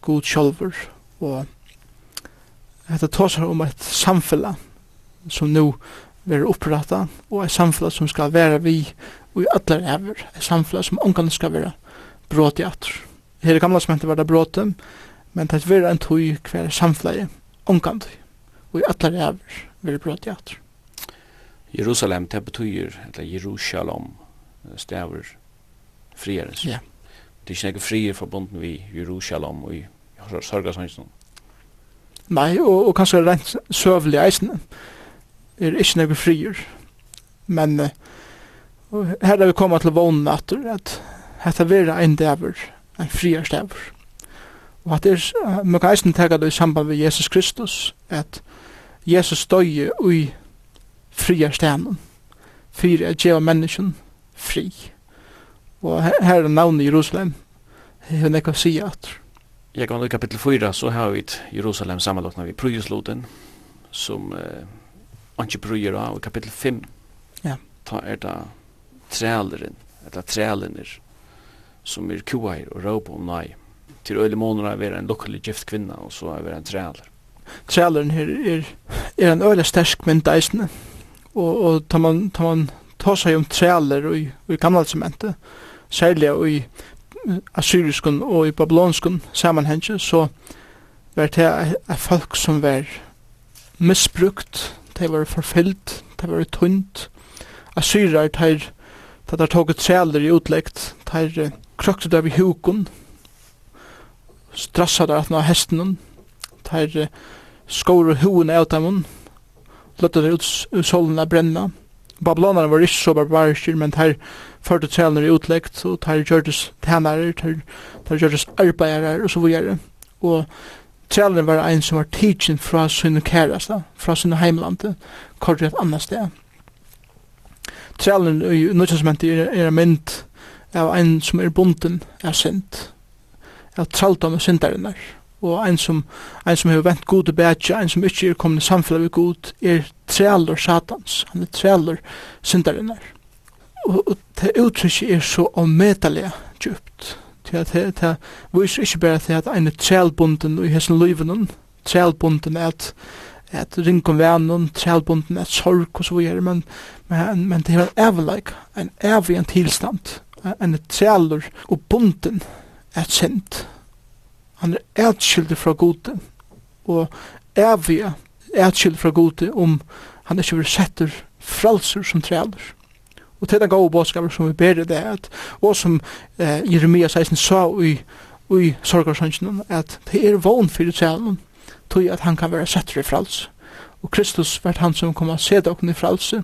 god sjálfur og hetta tosar um eitt samfella som nu vera opprata og et samfella som skal vera vi og i allar ever et samfella som omgang skal vera bråt i atur her i gamla som hente var det men det vera en tog hver samfella omgang og i allar ever vera bråt i atur Jerusalem, det betyr, eller Jerusalem, stäver friarens. Ja. Yeah. Det ikke inte frier förbunden vi Jerusalem og i sørgasangen? Nei, og, og kanskje rent søvelig eisen er ikke noe frier. Men og her er vi kommet til vånen at dette vil være en dæver, en frier dæver. Og at det er, man kan eisen tega det i samband med Jesus Kristus, at Jesus støye ui frier stenen, fyrir at gjeva menneskjen fri. Og her, her er navnet Jerusalem, hun er ikke å si at Jag går i kapitel 4 så har vi Jerusalem sammanlagt vi prøyesloten, som eh, ikke prøyer av i kapitel 5 ja. ta er det træleren eller trælener som er kuair og råp om nei. Til øyne måneder er vi en lukkelig gift kvinna og så er vi en træler. Træleren her er, er en øyne stersk mynd eisne og, og tar man, tar man ta seg om træler og i, i gamle testamentet særlig i assyriskun og i babylonskun samanhenge, så var det er folk som var misbrukt, de var forfyllt, de var tunt. Assyrar, de var de tog et i utleggt, de krøkte der vi hukun, strassa der atna hesten, de skåre huen av dem, løtte der ut solen av brenna. Babylonerne var ikke så barbariske, men de førte trælner i utleggt, og tar gjørtes tænare, tar, tar gjørtes arbeidere, og så videre. Og trælner var ein som var teaching fra sinne kæreste, fra sinne heimlande, kort et annet sted. Trælner i nødvendig er, er mynd av ein som er bunden er sint, av trælda med sindarinn og ein som, ein som har vent gode og bætja, ein som ikke er kommet i samfunnet ved god, er trælur satans, han er trælur syndarinnar og det uttrykket er så omedelig djupt. Til at det, det viser ikke bare til at en trælbunden i hessen løyven, trælbunden er at at ringkom vænnen, trælbunden er sorg og så videre, men, men, men det er en evig, en evig tilstand, en træler og bunden er sendt. Han er etskyldig fra gode, og evig etskyldig fra gode om han ikke vil setter fralser som træler. Og til den gode bådskapen som vi ber det at, og som eh, Jeremia 16 sa i, i sorgarsønsjonen, at det er vogn for sjelen, tog at han kan være setter i frals. Og Kristus vært han som kom og se dere i fralse,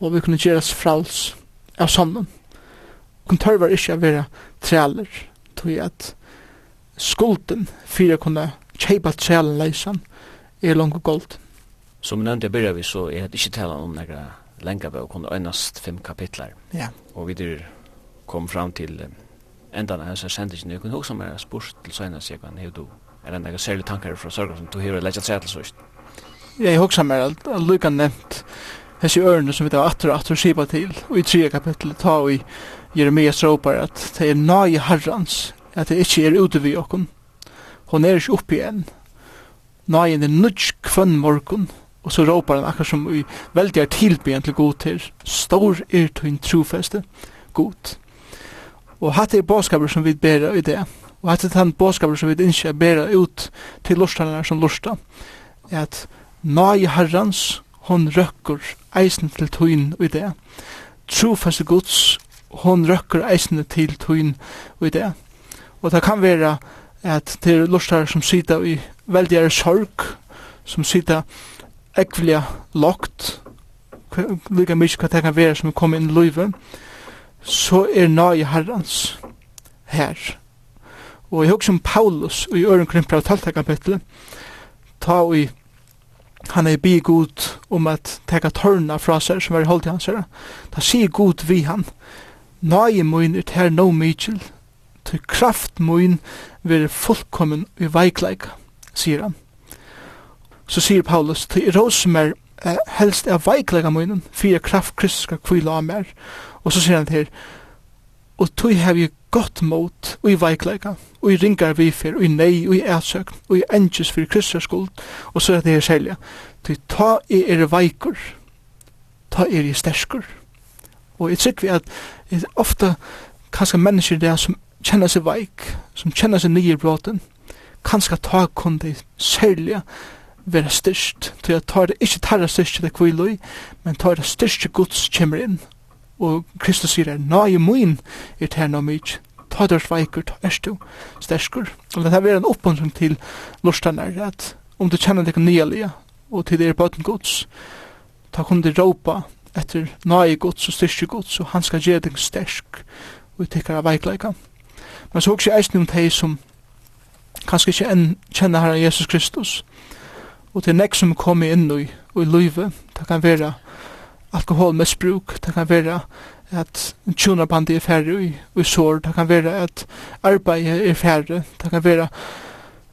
og vi kunne gjeres frals av sonnen. Kun tørver ikke å være trealer, tog at skulden for å kunne kjeipa trealen leisan er langt og gold. Som nevnte jeg byrja vi, så er det ikke tala om nekra lenga bøk kunne øynast fem kapitlar. Ja. Og vi der kom fram til um, endan av hans sendingen. Jeg kunne også mer spørst til søgna seg hva hei du er enn ega særlig tankar fra sørga som du hever leggja seg til sørst. Ja, jeg hoksa mer at Luka nevnt hese ørene som vi da atter og atter skipa til og i tre kapittel ta og i Jeremias råpar at det er nai herrans at det ikke er ute vi okken. Hon er ikke oppi igjen. Nei, det er nudj kvann morgon Og så råpar han akkur som vi veldig er tilbyen til god til. Stor er til trofeste, god. Og hatt er båskaper som vi bærer i det. Og hatt er den båskaper som vi ikke bærer ut til lortarnar som lortar. Er at nai herrans, hon røkker eisen til tøyn i det. Trofeste gods, hon røkker eisen til tøyn i det. Og det kan være at det er lortar som sita i veldig er sorg, som sita ekvelia lokt, lika mykje hva det kan være som kom inn i luive så er nai herrans her. Og jeg husker om Paulus i Øren Krimpra og Talta kapitlet, ta i han er bi god om at teka tørna fra seg som er holdt i hans herre. Da sier god vi han, nai mun ut her no mykjel, til kraft mun vil fullkommen i veikleik, sier han så sier Paulus, til Rosemer eh, helst er veiklega munnen, fyrir kraft Kristus skal kvila av mer. Og så sier han til, og tog hev jeg gott mot og i veiklega, og i ringar vi vifer, og i nei, og i ætsøk, og i endjes fyrir Kristus skuld, og så er det her selja, til ta i er veikur, ta er i sterskur. Og jeg tykker vi at er ofta kanskje mennesker der som kjenner seg veik, som kjenner seg nye i bråten, kanskje ta kun det særlige vera styrst, til at tar det ikke tarra styrst det kviloi, men tar det styrst Guds kjemmer inn. Og Kristus sier er, nai moin er terna mykje, ta der sveikur, ta erst du sterskur. Og det er vera en oppmuntring til lortan er at om du kjenner deg nya lia, og til det er bøten Guds, ta kun du råpa etter nai Guds og styrst Guds, og han skal gjere deg stersk, og vi tikkar av veikleika. Men så også eisne om teg som kanskje ikke enn kjenner Herren Jesus Kristus, og til nek som kom inn i, i livet, det kan være alkoholmisbruk, det kan være at en tjonarbandi er færre i, i sår, det kan være at arbeid er færre, det kan være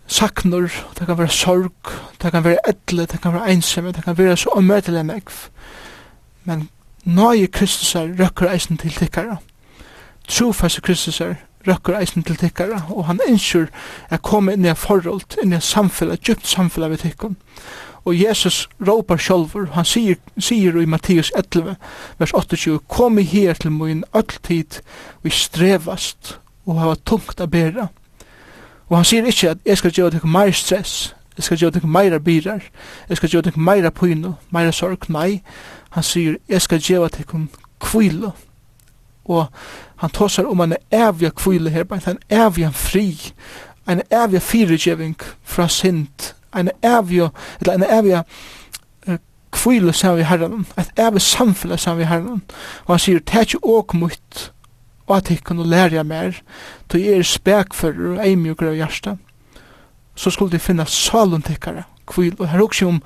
saknur, det kan være sorg, det kan være etle, det kan være einsamme, det kan være så omøtelig megv. Men nøye Kristus er røkker eisen til tikkara. Trofast Kristus er røkker eisen til tikkara, og han ønsker er kommet inn i en forhold, inn i en samfunn, et djupt samfunn av tikkun. Og Jesus råpar sjálfur, han sier, sier i Matteus 11, vers 28, Kom i her til min alltid, vi strevast, og hava tungt a bera. Og han sier ikkje at jeg skal gjøre deg meir stress, jeg skal gjøre deg meira birar, jeg skal gjøre deg meira pyno, meira sorg, nei. Han sier, jeg skal gjøre deg kvilo, og han tåsar om en evig kvile her, bare en evig fri, en evig fyrigjeving fra sint, en evig, eller en evig uh, kvile som vi herren, et evig samfunn som vi herren, og han sier, det er ikke åk mot, og at jeg kan lære mer, til jeg er spekfører og eimjukere av hjertet, så skulle de finne salen tikkere, kvile, og her er også om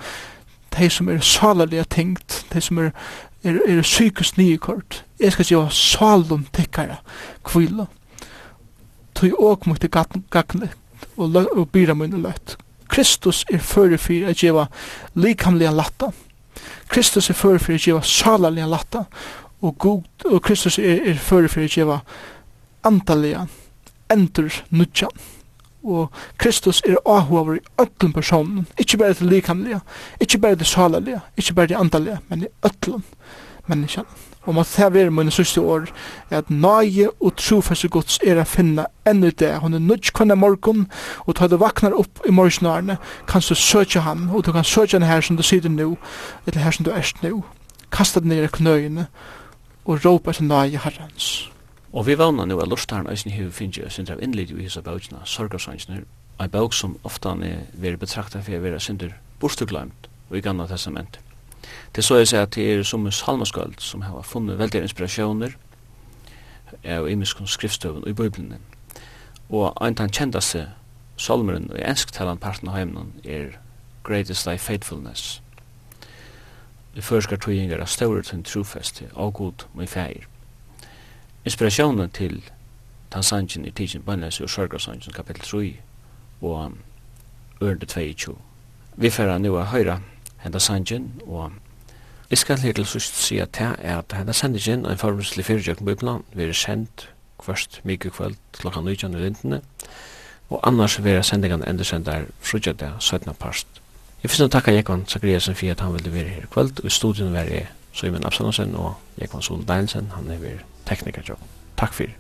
de som er salerlige tingt, de som er er, er psykisk nykort. Jeg skal gjøre salum tikkara kvila. Tøy åk mot det gagne og, og byra mun løtt. Kristus er fyrir fyrir at gjeva likamlega latta. Kristus er fyrir fyrir at gjeva salalega latta. Og, god, og Kristus er, er fyrir fyrir at gjeva andalega endur nudjan og Kristus er avhover i öllum personen, ikkje berre til likamlega, ikkje berre til salalega, ikkje berre til andalega, men i öllum menneskjan. Og måtte det være mine sørste år, er at nøye og trofeste gods er å finne enn det. Hun er nødt kvann morgon, og ta du vaknar opp i morgensnarene, kan du søke han, og du kan søke han her som du sitter nå, eller her som du erst nå. Kasta den ned i knøyene, og råpa til nøye herrens. Og vi vana nu at lortaren eisen hefur finnje og sindra av innlidi i hisa bøkina, sorgarsvansner, ei bøk som oftan er veri betrakta fyrir vera sindra borstuglaimt og i gamla testament. Det så er seg at det er som en salmaskald som hava funnet veldig inspirasjoner av imiskon skriftstøvun i bøyblinen. Og ein tan kjendaste salmeren og i ensktalan parten av heimnan er Greatest Thy Faithfulness. Det førskar tøyingar av stauret til trofeste og god og i inspirasjonen til den sangen i tidsen bannleis og sorgarsangen kapittel 3 og ørende 22. Vi færa nu a høyra henda sangen og jeg skal her til sust si at det er at henda sangen en formelslig fyrirjøkken bøyblan vi er sendt kvart mykje kvöld klokka 19 i lintene og annars vera sendingan endursendar frutja det 17. parst. Jeg finner å takka Jekvann Zakriasen for at han ville være her kvöld og i studien var jeg Søymen Absalonsen og Jekvann Sol Deinsen, han er vært teknikerjobb. Takk fyrir.